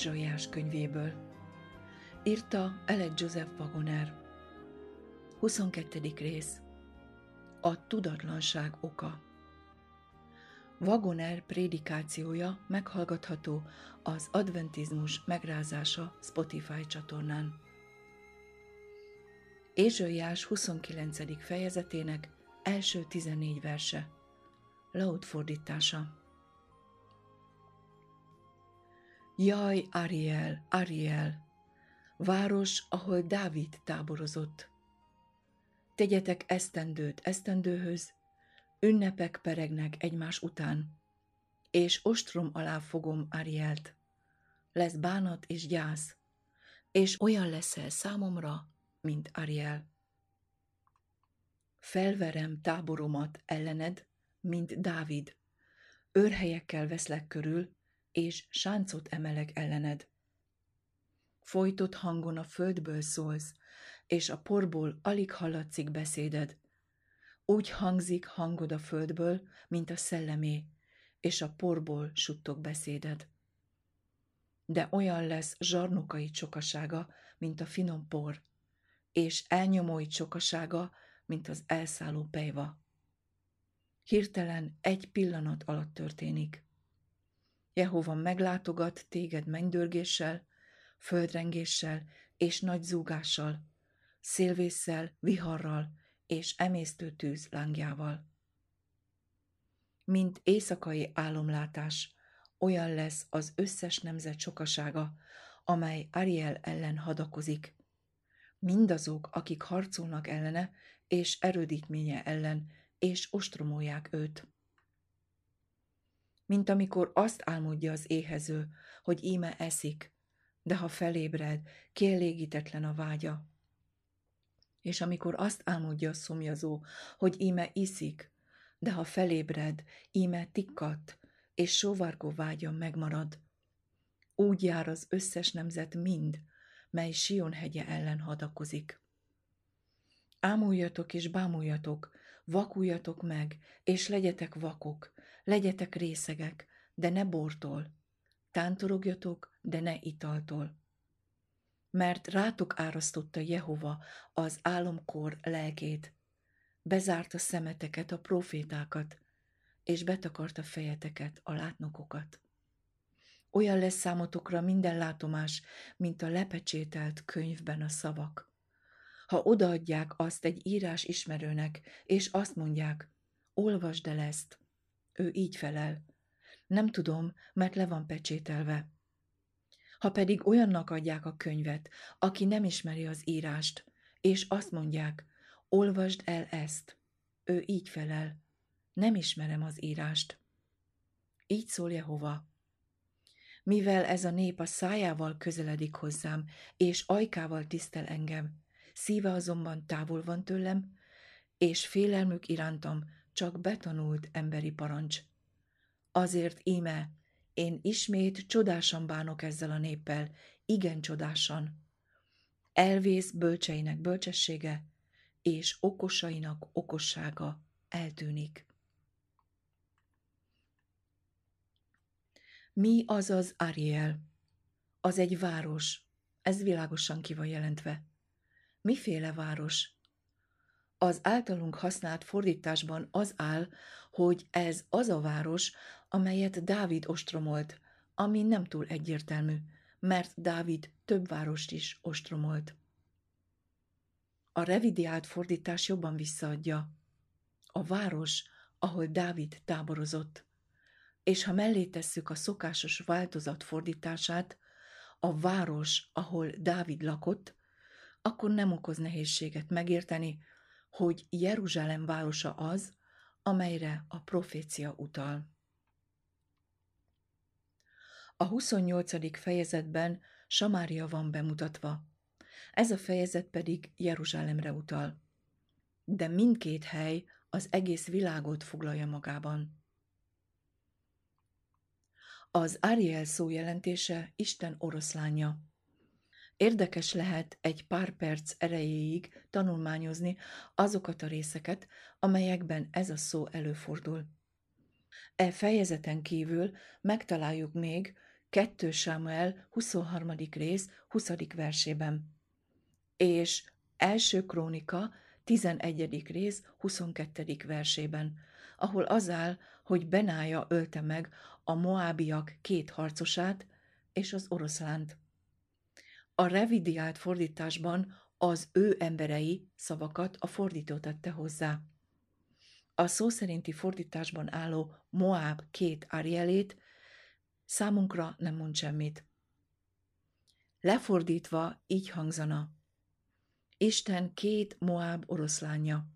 Ézsaiás könyvéből. Írta Eled Joseph Wagoner. 22. rész. A tudatlanság oka. Wagoner prédikációja meghallgatható az Adventizmus megrázása Spotify csatornán. Ézsaiás 29. fejezetének első 14 verse. Laut fordítása. Jaj, Ariel, Ariel, város, ahol Dávid táborozott. Tegyetek esztendőt esztendőhöz, ünnepek peregnek egymás után, és ostrom alá fogom Arielt. Lesz bánat és gyász, és olyan leszel számomra, mint Ariel. Felverem táboromat ellened, mint Dávid. Őrhelyekkel veszlek körül, és sáncot emelek ellened. Folytott hangon a földből szólsz, és a porból alig hallatszik beszéded. Úgy hangzik hangod a földből, mint a szellemé, és a porból suttog beszéded. De olyan lesz zsarnokai csokasága, mint a finom por, és elnyomói csokasága, mint az elszálló pejva. Hirtelen egy pillanat alatt történik. Jehova meglátogat téged mennydörgéssel, földrengéssel és nagy zúgással, szélvésszel, viharral és emésztő tűz lángjával. Mint éjszakai álomlátás, olyan lesz az összes nemzet sokasága, amely Ariel ellen hadakozik. Mindazok, akik harcolnak ellene és erődítménye ellen, és ostromolják őt mint amikor azt álmodja az éhező, hogy íme eszik, de ha felébred, kielégítetlen a vágya. És amikor azt álmodja a szomjazó, hogy íme iszik, de ha felébred, íme tikkat, és sóvárgó vágya megmarad. Úgy jár az összes nemzet mind, mely Sion hegye ellen hadakozik. Ámuljatok és bámuljatok, vakuljatok meg, és legyetek vakok, legyetek részegek, de ne bortól, tántorogjatok, de ne italtól. Mert rátok árasztotta Jehova az álomkor lelkét, bezárta szemeteket, a profétákat, és betakarta fejeteket, a látnokokat. Olyan lesz számotokra minden látomás, mint a lepecsételt könyvben a szavak ha odaadják azt egy írás ismerőnek, és azt mondják, olvasd el ezt. Ő így felel. Nem tudom, mert le van pecsételve. Ha pedig olyannak adják a könyvet, aki nem ismeri az írást, és azt mondják, olvasd el ezt. Ő így felel. Nem ismerem az írást. Így szól Jehova. Mivel ez a nép a szájával közeledik hozzám, és ajkával tisztel engem, szíve azonban távol van tőlem, és félelmük irántam csak betanult emberi parancs. Azért íme, én ismét csodásan bánok ezzel a néppel, igen csodásan. Elvész bölcseinek bölcsessége, és okosainak okossága eltűnik. Mi az az Ariel? Az egy város, ez világosan ki van jelentve. Miféle város? Az általunk használt fordításban az áll, hogy ez az a város, amelyet Dávid ostromolt, ami nem túl egyértelmű, mert Dávid több várost is ostromolt. A revidiált fordítás jobban visszaadja. A város, ahol Dávid táborozott. És ha mellé tesszük a szokásos változat fordítását, a város, ahol Dávid lakott, akkor nem okoz nehézséget megérteni, hogy Jeruzsálem városa az, amelyre a profécia utal. A 28. fejezetben Samária van bemutatva, ez a fejezet pedig Jeruzsálemre utal. De mindkét hely az egész világot foglalja magában. Az Ariel szó jelentése Isten oroszlánja. Érdekes lehet egy pár perc erejéig tanulmányozni azokat a részeket, amelyekben ez a szó előfordul. E fejezeten kívül megtaláljuk még 2 Sámuel 23. rész 20. versében, és első krónika 11. rész 22. versében, ahol az áll, hogy Benája ölte meg a moábiak két harcosát és az oroszlánt. A revidiált fordításban az ő emberei szavakat a fordító tette hozzá. A szó szerinti fordításban álló Moab két Arielét számunkra nem mond semmit. Lefordítva így hangzana. Isten két Moab oroszlánja.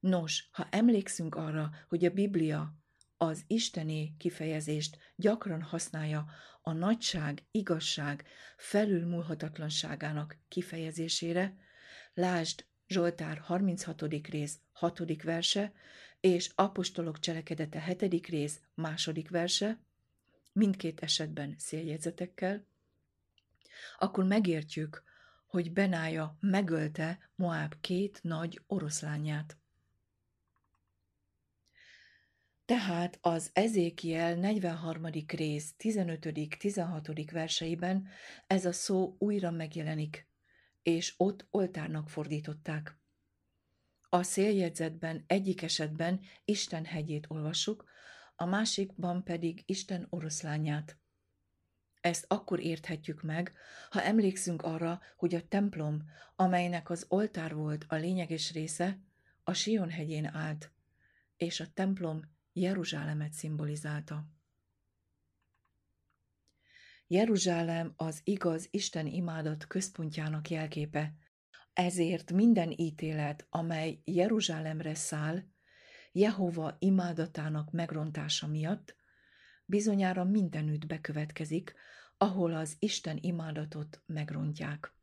Nos, ha emlékszünk arra, hogy a Biblia az isteni kifejezést gyakran használja a nagyság, igazság, felülmúlhatatlanságának kifejezésére, lásd Zsoltár 36. rész 6. verse és Apostolok cselekedete 7. rész második verse, mindkét esetben széljegyzetekkel, akkor megértjük, hogy Benája megölte Moab két nagy oroszlányát. Tehát az Ezékiel 43. rész 15.-16. verseiben ez a szó újra megjelenik, és ott oltárnak fordították. A széljegyzetben egyik esetben Isten hegyét olvassuk, a másikban pedig Isten oroszlányát. Ezt akkor érthetjük meg, ha emlékszünk arra, hogy a templom, amelynek az oltár volt a lényeges része, a Sion hegyén állt, és a templom Jeruzsálemet szimbolizálta. Jeruzsálem az igaz Isten imádat központjának jelképe, ezért minden ítélet, amely Jeruzsálemre száll, Jehova imádatának megrontása miatt, bizonyára mindenütt bekövetkezik, ahol az Isten imádatot megrontják.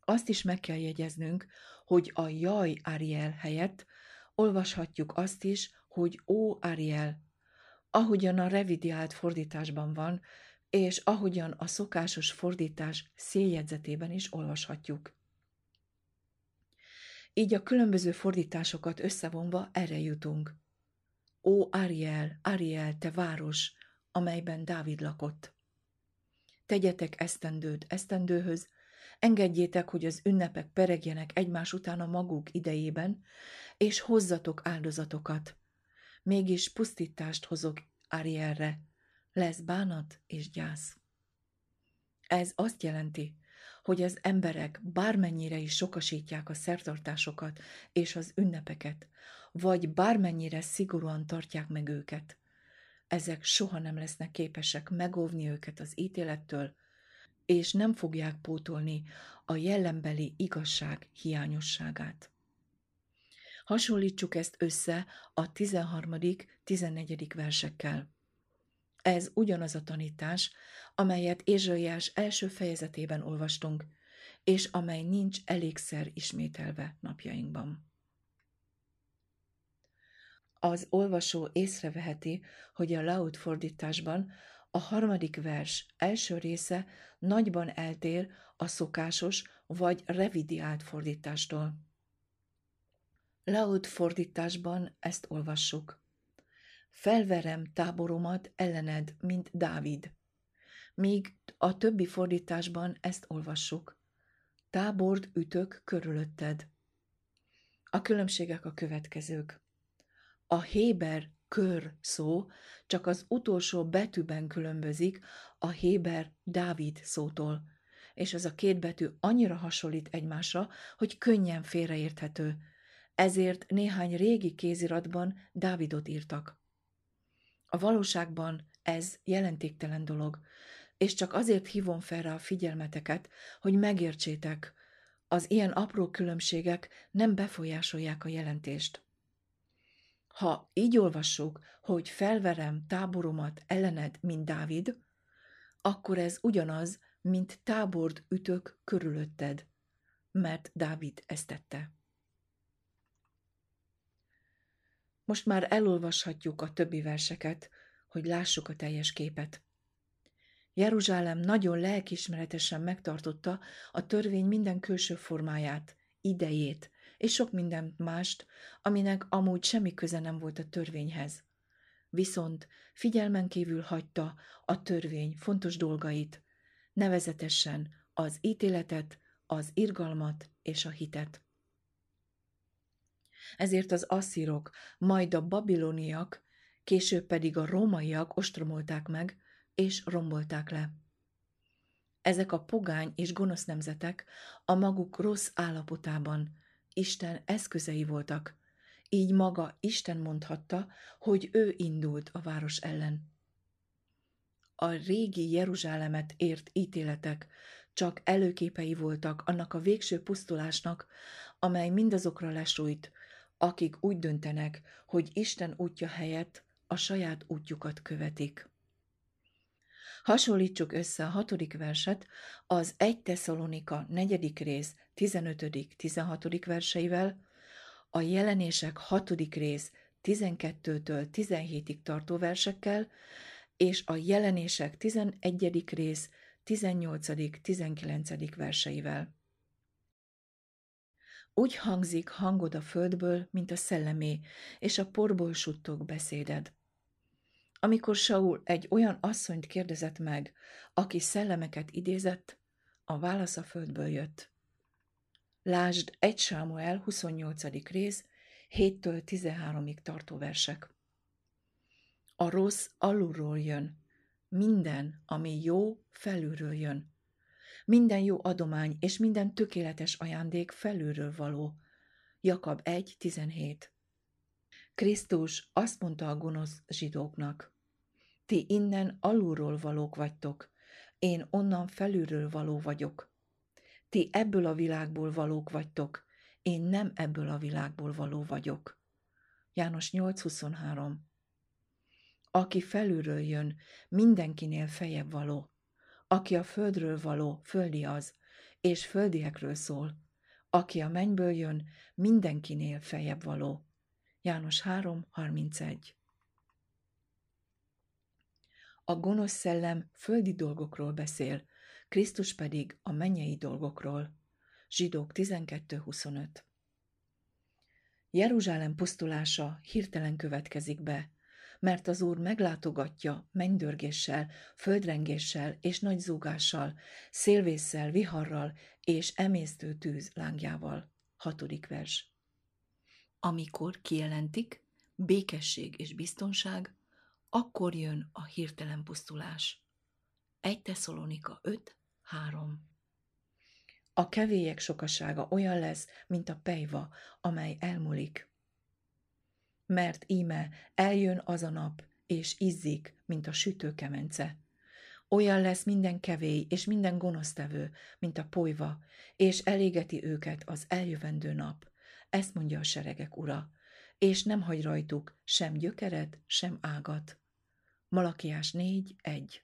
Azt is meg kell jegyeznünk, hogy a jaj Ariel helyett olvashatjuk azt is, hogy ó Ariel, ahogyan a revidiált fordításban van, és ahogyan a szokásos fordítás széljegyzetében is olvashatjuk. Így a különböző fordításokat összevonva erre jutunk. Ó Ariel, Ariel, te város, amelyben Dávid lakott. Tegyetek esztendőt esztendőhöz, engedjétek, hogy az ünnepek peregjenek egymás után a maguk idejében, és hozzatok áldozatokat. Mégis pusztítást hozok Arielre, lesz bánat és gyász. Ez azt jelenti, hogy az emberek bármennyire is sokasítják a szertartásokat és az ünnepeket, vagy bármennyire szigorúan tartják meg őket, ezek soha nem lesznek képesek megóvni őket az ítélettől, és nem fogják pótolni a jellembeli igazság hiányosságát. Hasonlítsuk ezt össze a 13. 14. versekkel. Ez ugyanaz a tanítás, amelyet Ézsaiás első fejezetében olvastunk, és amely nincs elégszer ismételve napjainkban. Az olvasó észreveheti, hogy a Laut fordításban a harmadik vers első része nagyban eltér a szokásos vagy revidiált fordítástól. Laut fordításban ezt olvassuk. Felverem táboromat ellened, mint Dávid. Míg a többi fordításban ezt olvassuk. Tábord ütök körülötted. A különbségek a következők. A Héber kör szó csak az utolsó betűben különbözik a Héber Dávid szótól, és ez a két betű annyira hasonlít egymásra, hogy könnyen félreérthető. Ezért néhány régi kéziratban Dávidot írtak. A valóságban ez jelentéktelen dolog, és csak azért hívom fel rá a figyelmeteket, hogy megértsétek, az ilyen apró különbségek nem befolyásolják a jelentést. Ha így olvassuk, hogy felverem táboromat ellened, mint Dávid, akkor ez ugyanaz, mint tábord ütök körülötted, mert Dávid ezt tette. Most már elolvashatjuk a többi verseket, hogy lássuk a teljes képet. Jeruzsálem nagyon lelkismeretesen megtartotta a törvény minden külső formáját, idejét, és sok minden mást, aminek amúgy semmi köze nem volt a törvényhez. viszont figyelmen kívül hagyta a törvény fontos dolgait, nevezetesen az ítéletet, az irgalmat és a hitet. Ezért az asszírok, majd a babiloniak, később pedig a rómaiak ostromolták meg és rombolták le. Ezek a pogány és gonosz nemzetek a maguk rossz állapotában Isten eszközei voltak, így maga Isten mondhatta, hogy ő indult a város ellen. A régi Jeruzsálemet ért ítéletek csak előképei voltak annak a végső pusztulásnak, amely mindazokra lesújt, akik úgy döntenek, hogy Isten útja helyett a saját útjukat követik. Hasonlítsuk össze a hatodik verset az 1 Tesszalonika negyedik rész 15.-16. verseivel, a jelenések hatodik rész 12-től 17-ig tartó versekkel, és a jelenések 11. rész 18.-19. verseivel. Úgy hangzik hangod a földből, mint a szellemé, és a porból suttog beszéded. Amikor Saul egy olyan asszonyt kérdezett meg, aki szellemeket idézett, a válasz a földből jött. Lásd 1 Sámuel 28. rész, 7-től 13-ig tartó versek. A rossz alulról jön, minden, ami jó, felülről jön. Minden jó adomány és minden tökéletes ajándék felülről való. Jakab 1.17 Krisztus azt mondta a gonosz zsidóknak, ti innen alulról valók vagytok, én onnan felülről való vagyok. Ti ebből a világból valók vagytok, én nem ebből a világból való vagyok. János 8.23 Aki felülről jön, mindenkinél fejebb való. Aki a földről való, földi az, és földiekről szól. Aki a mennyből jön, mindenkinél fejebb való. János 3.31 A gonosz szellem földi dolgokról beszél, Krisztus pedig a mennyei dolgokról. Zsidók 12.25 Jeruzsálem pusztulása hirtelen következik be, mert az Úr meglátogatja mennydörgéssel, földrengéssel és nagy zúgással, szélvésszel, viharral és emésztő tűz lángjával. Hatodik vers. Amikor kijelentik, békesség és biztonság, akkor jön a hirtelen pusztulás. 1 Tesszalonika 5, 3 A kevélyek sokasága olyan lesz, mint a pejva, amely elmúlik mert íme eljön az a nap, és izzik, mint a sütőkemence. Olyan lesz minden kevély és minden gonosztevő, mint a polyva, és elégeti őket az eljövendő nap. Ezt mondja a seregek ura, és nem hagy rajtuk sem gyökeret, sem ágat. Malakiás 4.1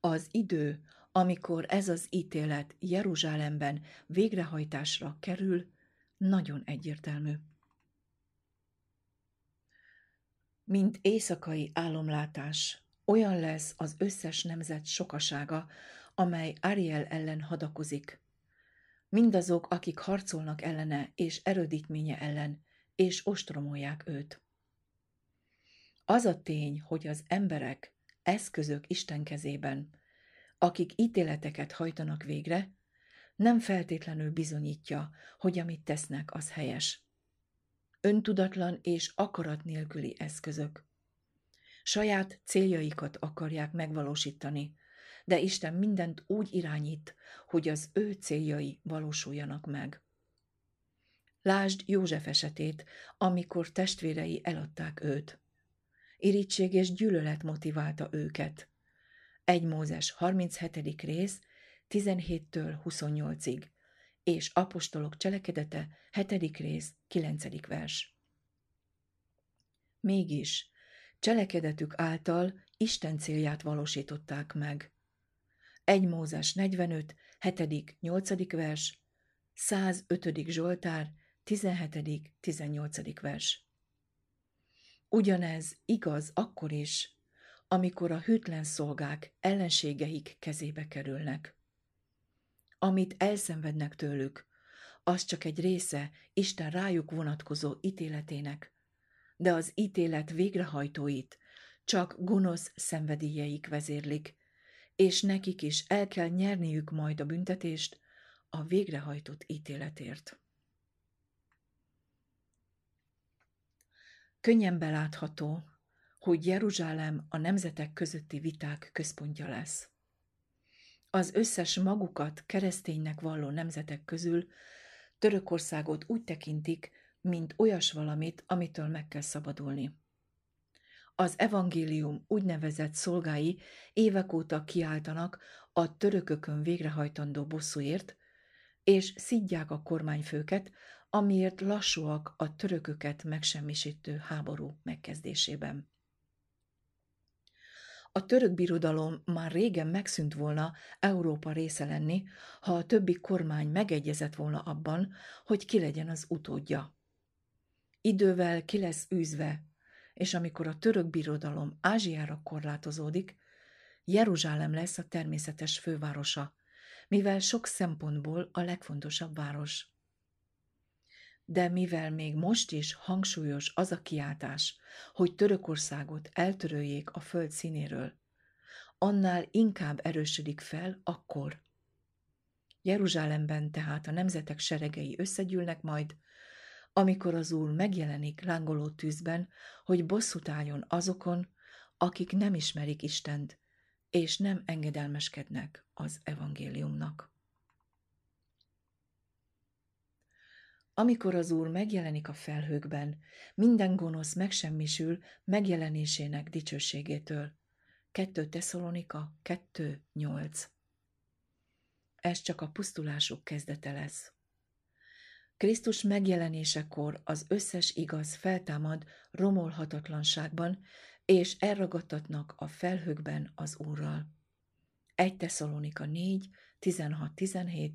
Az idő, amikor ez az ítélet Jeruzsálemben végrehajtásra kerül, nagyon egyértelmű. Mint éjszakai álomlátás, olyan lesz az összes nemzet sokasága, amely Ariel ellen hadakozik. Mindazok, akik harcolnak ellene és erődítménye ellen, és ostromolják őt. Az a tény, hogy az emberek eszközök Isten kezében, akik ítéleteket hajtanak végre, nem feltétlenül bizonyítja, hogy amit tesznek, az helyes öntudatlan és akarat nélküli eszközök. Saját céljaikat akarják megvalósítani, de Isten mindent úgy irányít, hogy az ő céljai valósuljanak meg. Lásd József esetét, amikor testvérei eladták őt. Irítség és gyűlölet motiválta őket. 1 Mózes 37. rész 17-től 28-ig és Apostolok cselekedete, 7. rész, 9. vers. Mégis, cselekedetük által Isten célját valósították meg. 1 Mózes 45, 7. 8. vers, 105. Zsoltár, 17. 18. vers. Ugyanez igaz akkor is, amikor a hűtlen szolgák ellenségeik kezébe kerülnek amit elszenvednek tőlük, az csak egy része Isten rájuk vonatkozó ítéletének, de az ítélet végrehajtóit csak gonosz szenvedélyeik vezérlik, és nekik is el kell nyerniük majd a büntetést a végrehajtott ítéletért. Könnyen belátható, hogy Jeruzsálem a nemzetek közötti viták központja lesz. Az összes magukat kereszténynek valló nemzetek közül Törökországot úgy tekintik, mint olyas valamit, amitől meg kell szabadulni. Az evangélium úgynevezett szolgái évek óta kiáltanak a törökökön végrehajtandó bosszúért, és szidják a kormányfőket, amiért lassúak a törököket megsemmisítő háború megkezdésében. A török birodalom már régen megszűnt volna Európa része lenni, ha a többi kormány megegyezett volna abban, hogy ki legyen az utódja. Idővel ki lesz űzve, és amikor a török birodalom Ázsiára korlátozódik, Jeruzsálem lesz a természetes fővárosa, mivel sok szempontból a legfontosabb város. De mivel még most is hangsúlyos az a kiáltás, hogy Törökországot eltöröljék a föld színéről, annál inkább erősödik fel akkor. Jeruzsálemben tehát a nemzetek seregei összegyűlnek majd, amikor az Úr megjelenik lángoló tűzben, hogy bosszút álljon azokon, akik nem ismerik Istent, és nem engedelmeskednek az evangéliumnak. Amikor az Úr megjelenik a felhőkben, minden gonosz megsemmisül megjelenésének dicsőségétől. 2 Tesszalonika 2.8 Ez csak a pusztulásuk kezdete lesz. Krisztus megjelenésekor az összes igaz feltámad romolhatatlanságban, és elragadtatnak a felhőkben az Úrral. 1 Tesszalonika 4, 16-17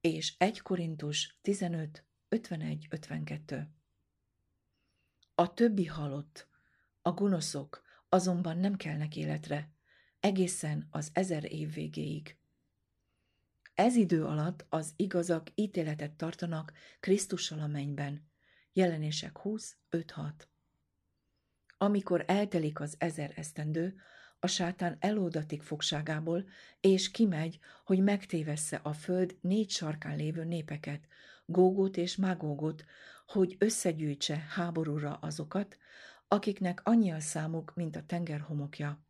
és 1 Korintus 15, 51, 52. A többi halott, a gonoszok azonban nem kelnek életre, egészen az ezer év végéig. Ez idő alatt az igazak ítéletet tartanak Krisztussal a mennyben. Jelenések 20, 5, 6. Amikor eltelik az ezer esztendő, a sátán eloldatik fogságából, és kimegy, hogy megtévessze a föld négy sarkán lévő népeket, Gógót és Mágógot, hogy összegyűjtse háborúra azokat, akiknek annyi a számuk, mint a tenger homokja.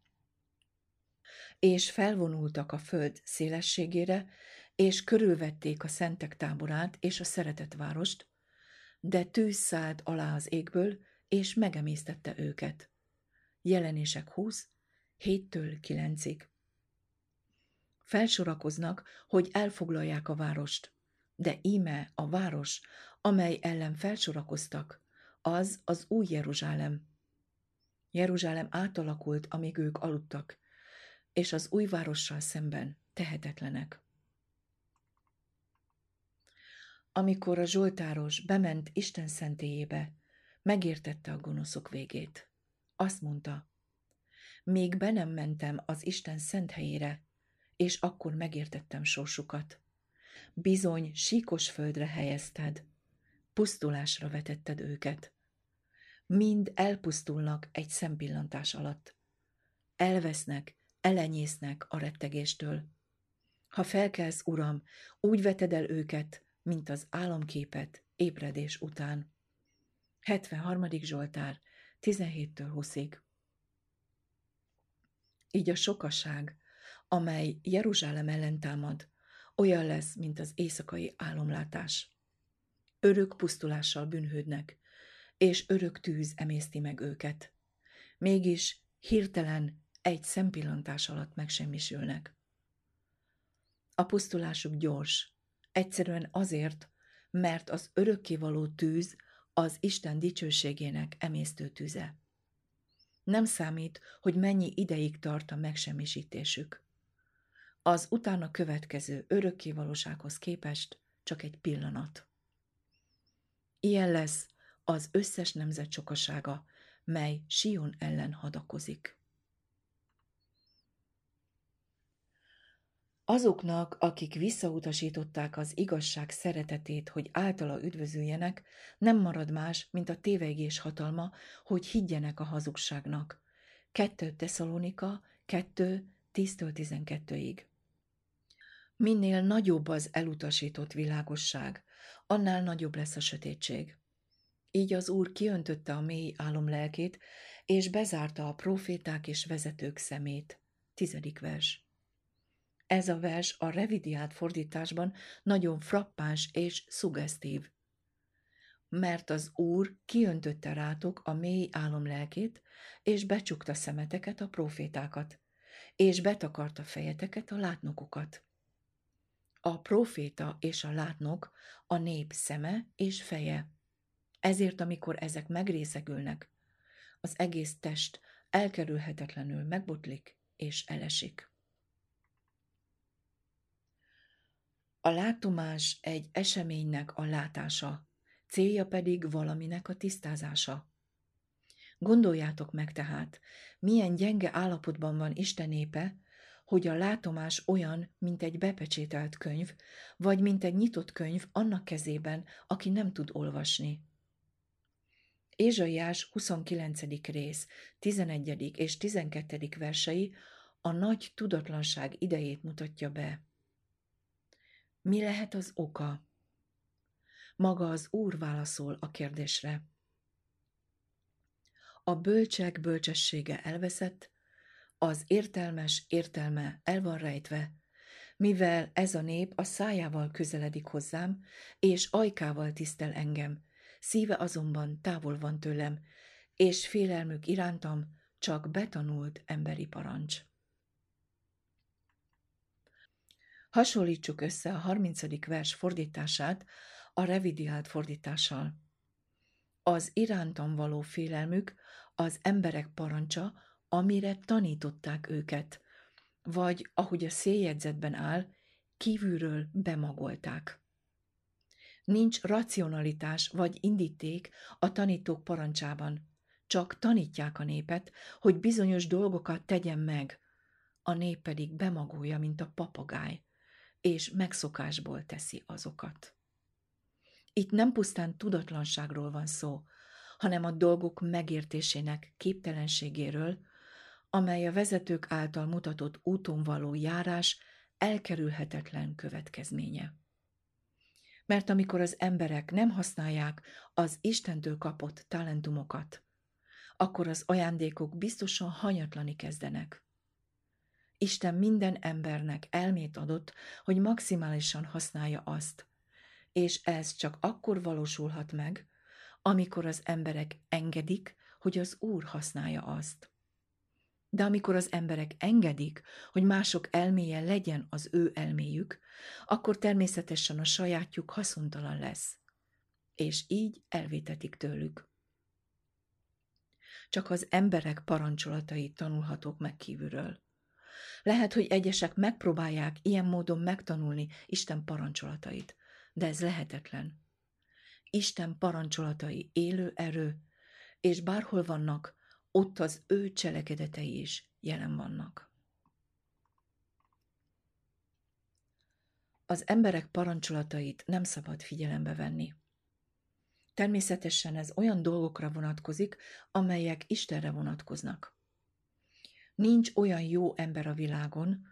És felvonultak a föld szélességére, és körülvették a szentek táborát és a szeretett várost, de tűz szállt alá az égből, és megemésztette őket. Jelenések 20, 7-től 9-ig. Felsorakoznak, hogy elfoglalják a várost, de íme a város, amely ellen felsorakoztak, az az új Jeruzsálem. Jeruzsálem átalakult, amíg ők aludtak, és az új várossal szemben tehetetlenek. Amikor a Zsoltáros bement Isten szentélyébe, megértette a gonoszok végét. Azt mondta, még be nem mentem az Isten szent helyére, és akkor megértettem sorsukat. Bizony síkos földre helyezted, pusztulásra vetetted őket. Mind elpusztulnak egy szempillantás alatt. Elvesznek, elenyésznek a rettegéstől. Ha felkelsz, Uram, úgy veted el őket, mint az álomképet ébredés után. 73. Zsoltár, 17-től 20-ig. Így a sokaság, amely Jeruzsálem ellen támad, olyan lesz, mint az éjszakai álomlátás. Örök pusztulással bűnhődnek, és örök tűz emészti meg őket. Mégis hirtelen egy szempillantás alatt megsemmisülnek. A pusztulásuk gyors, egyszerűen azért, mert az örökkévaló tűz az Isten dicsőségének emésztő tüze. Nem számít, hogy mennyi ideig tart a megsemmisítésük. Az utána következő örökkévalósághoz képest csak egy pillanat. Ilyen lesz az összes nemzet sokasága, mely Sion ellen hadakozik. Azoknak, akik visszautasították az igazság szeretetét, hogy általa üdvözüljenek, nem marad más, mint a tévegés hatalma, hogy higgyenek a hazugságnak. 2 Tesszalonika 2, 10-12-ig. Minél nagyobb az elutasított világosság, annál nagyobb lesz a sötétség. Így az Úr kiöntötte a mély álom lelkét, és bezárta a proféták és vezetők szemét. Tizedik vers. Ez a vers a revidiált fordításban nagyon frappáns és szugesztív. Mert az Úr kiöntötte rátok a mély álom lelkét, és becsukta szemeteket a profétákat, és betakarta fejeteket a látnokokat. A proféta és a látnok a nép szeme és feje. Ezért, amikor ezek megrészegülnek, az egész test elkerülhetetlenül megbotlik és elesik. A látomás egy eseménynek a látása, célja pedig valaminek a tisztázása. Gondoljátok meg tehát, milyen gyenge állapotban van Isten népe, hogy a látomás olyan, mint egy bepecsételt könyv, vagy mint egy nyitott könyv annak kezében, aki nem tud olvasni. Ézsaiás 29. rész, 11. és 12. versei a nagy tudatlanság idejét mutatja be. Mi lehet az oka? Maga az Úr válaszol a kérdésre. A bölcsek bölcsessége elveszett, az értelmes értelme el van rejtve, mivel ez a nép a szájával közeledik hozzám, és ajkával tisztel engem, szíve azonban távol van tőlem, és félelmük irántam csak betanult emberi parancs. Hasonlítsuk össze a 30. vers fordítását a revidiált fordítással. Az irántam való félelmük az emberek parancsa, amire tanították őket, vagy, ahogy a széljegyzetben áll, kívülről bemagolták. Nincs racionalitás vagy indíték a tanítók parancsában, csak tanítják a népet, hogy bizonyos dolgokat tegyen meg, a nép pedig bemagolja, mint a papagáj, és megszokásból teszi azokat. Itt nem pusztán tudatlanságról van szó, hanem a dolgok megértésének képtelenségéről, amely a vezetők által mutatott úton való járás elkerülhetetlen következménye. Mert amikor az emberek nem használják az Istentől kapott talentumokat, akkor az ajándékok biztosan hanyatlani kezdenek. Isten minden embernek elmét adott, hogy maximálisan használja azt, és ez csak akkor valósulhat meg, amikor az emberek engedik, hogy az Úr használja azt. De amikor az emberek engedik, hogy mások elméje legyen az ő elméjük, akkor természetesen a sajátjuk haszontalan lesz, és így elvétetik tőlük. Csak az emberek parancsolatai tanulhatók meg kívülről. Lehet, hogy egyesek megpróbálják ilyen módon megtanulni Isten parancsolatait, de ez lehetetlen. Isten parancsolatai élő erő, és bárhol vannak, ott az ő cselekedetei is jelen vannak. Az emberek parancsolatait nem szabad figyelembe venni. Természetesen ez olyan dolgokra vonatkozik, amelyek Istenre vonatkoznak. Nincs olyan jó ember a világon,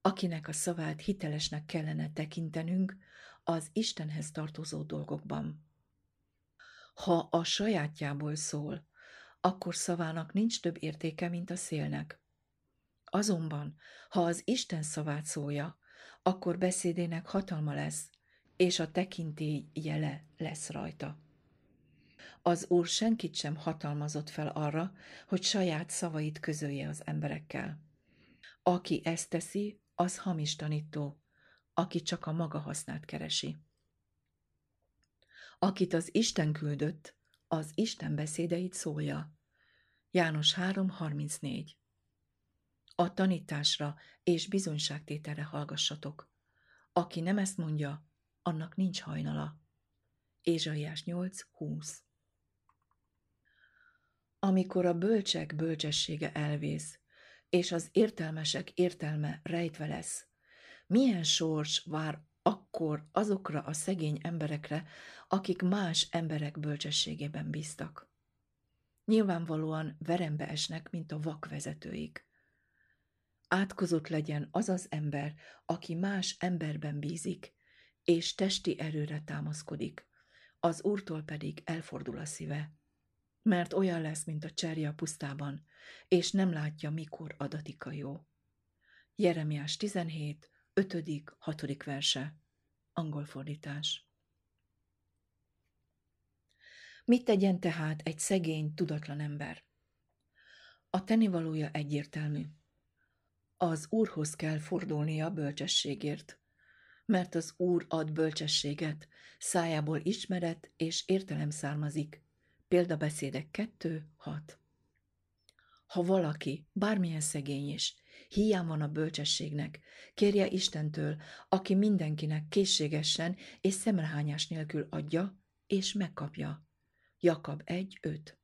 akinek a szavát hitelesnek kellene tekintenünk az Istenhez tartozó dolgokban. Ha a sajátjából szól, akkor szavának nincs több értéke, mint a szélnek. Azonban, ha az Isten szavát szólja, akkor beszédének hatalma lesz, és a tekintély jele lesz rajta. Az Úr senkit sem hatalmazott fel arra, hogy saját szavait közölje az emberekkel. Aki ezt teszi, az hamis tanító, aki csak a maga hasznát keresi. Akit az Isten küldött, az Isten beszédeit szólja. János 3.34 A tanításra és bizonyságtételre hallgassatok. Aki nem ezt mondja, annak nincs hajnala. Ézsaiás 8.20 Amikor a bölcsek bölcsessége elvész, és az értelmesek értelme rejtve lesz, Milyen sors vár akkor azokra a szegény emberekre, akik más emberek bölcsességében bíztak? Nyilvánvalóan verembe esnek, mint a vakvezetőik. Átkozott legyen az az ember, aki más emberben bízik, és testi erőre támaszkodik, az Úrtól pedig elfordul a szíve, mert olyan lesz, mint a cserje a pusztában, és nem látja, mikor adatik a jó. Jeremiás 17, 5., 6. verse, angol fordítás. Mit tegyen tehát egy szegény, tudatlan ember? A tenivalója egyértelmű. Az Úrhoz kell fordulnia bölcsességért, mert az Úr ad bölcsességet, szájából ismeret és értelem származik. Példabeszédek 2, 6. Ha valaki, bármilyen szegény is, hiány van a bölcsességnek, kérje Istentől, aki mindenkinek készségesen és szemrehányás nélkül adja, és megkapja. Jakab 1, 5.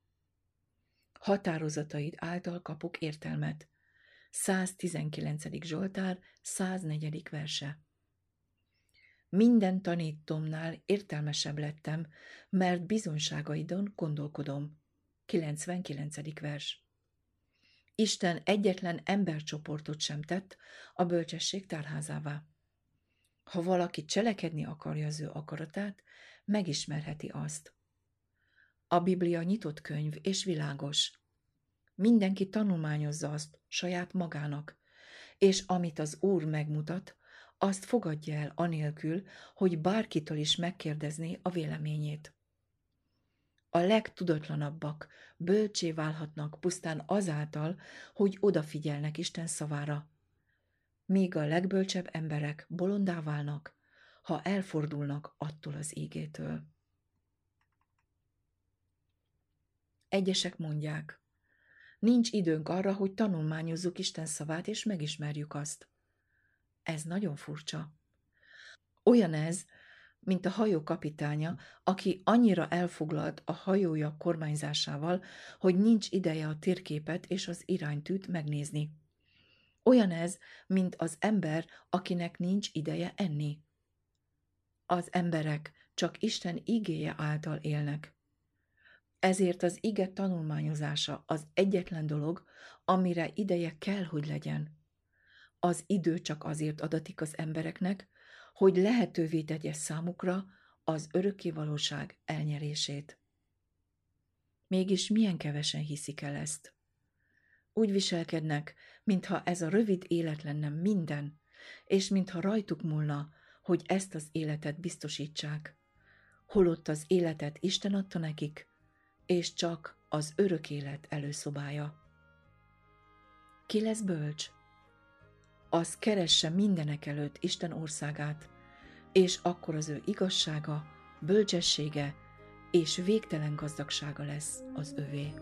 Határozataid által kapok értelmet. 119. Zsoltár, 104. verse. Minden tanítomnál értelmesebb lettem, mert bizonyságaidon gondolkodom. 99. vers. Isten egyetlen embercsoportot sem tett a bölcsesség tárházává. Ha valaki cselekedni akarja az ő akaratát, megismerheti azt. A Biblia nyitott könyv és világos. Mindenki tanulmányozza azt saját magának, és amit az Úr megmutat, azt fogadja el anélkül, hogy bárkitől is megkérdezné a véleményét. A legtudatlanabbak bölcsé válhatnak pusztán azáltal, hogy odafigyelnek Isten szavára, míg a legbölcsebb emberek bolondá válnak, ha elfordulnak attól az ígétől. Egyesek mondják, nincs időnk arra, hogy tanulmányozzuk Isten szavát és megismerjük azt. Ez nagyon furcsa. Olyan ez, mint a hajó kapitánya, aki annyira elfoglalt a hajója kormányzásával, hogy nincs ideje a térképet és az iránytűt megnézni. Olyan ez, mint az ember, akinek nincs ideje enni. Az emberek csak Isten igéje által élnek. Ezért az ige tanulmányozása az egyetlen dolog, amire ideje kell, hogy legyen. Az idő csak azért adatik az embereknek, hogy lehetővé tegye számukra az örökkévalóság elnyerését. Mégis milyen kevesen hiszik el ezt? Úgy viselkednek, mintha ez a rövid élet lenne minden, és mintha rajtuk múlna, hogy ezt az életet biztosítsák. Holott az életet Isten adta nekik, és csak az örök élet előszobája. Ki lesz bölcs? Az keresse mindenek előtt Isten országát, és akkor az ő igazsága, bölcsessége és végtelen gazdagsága lesz az övé.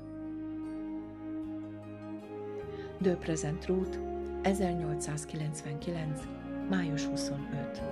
De Present Route 1899. május 25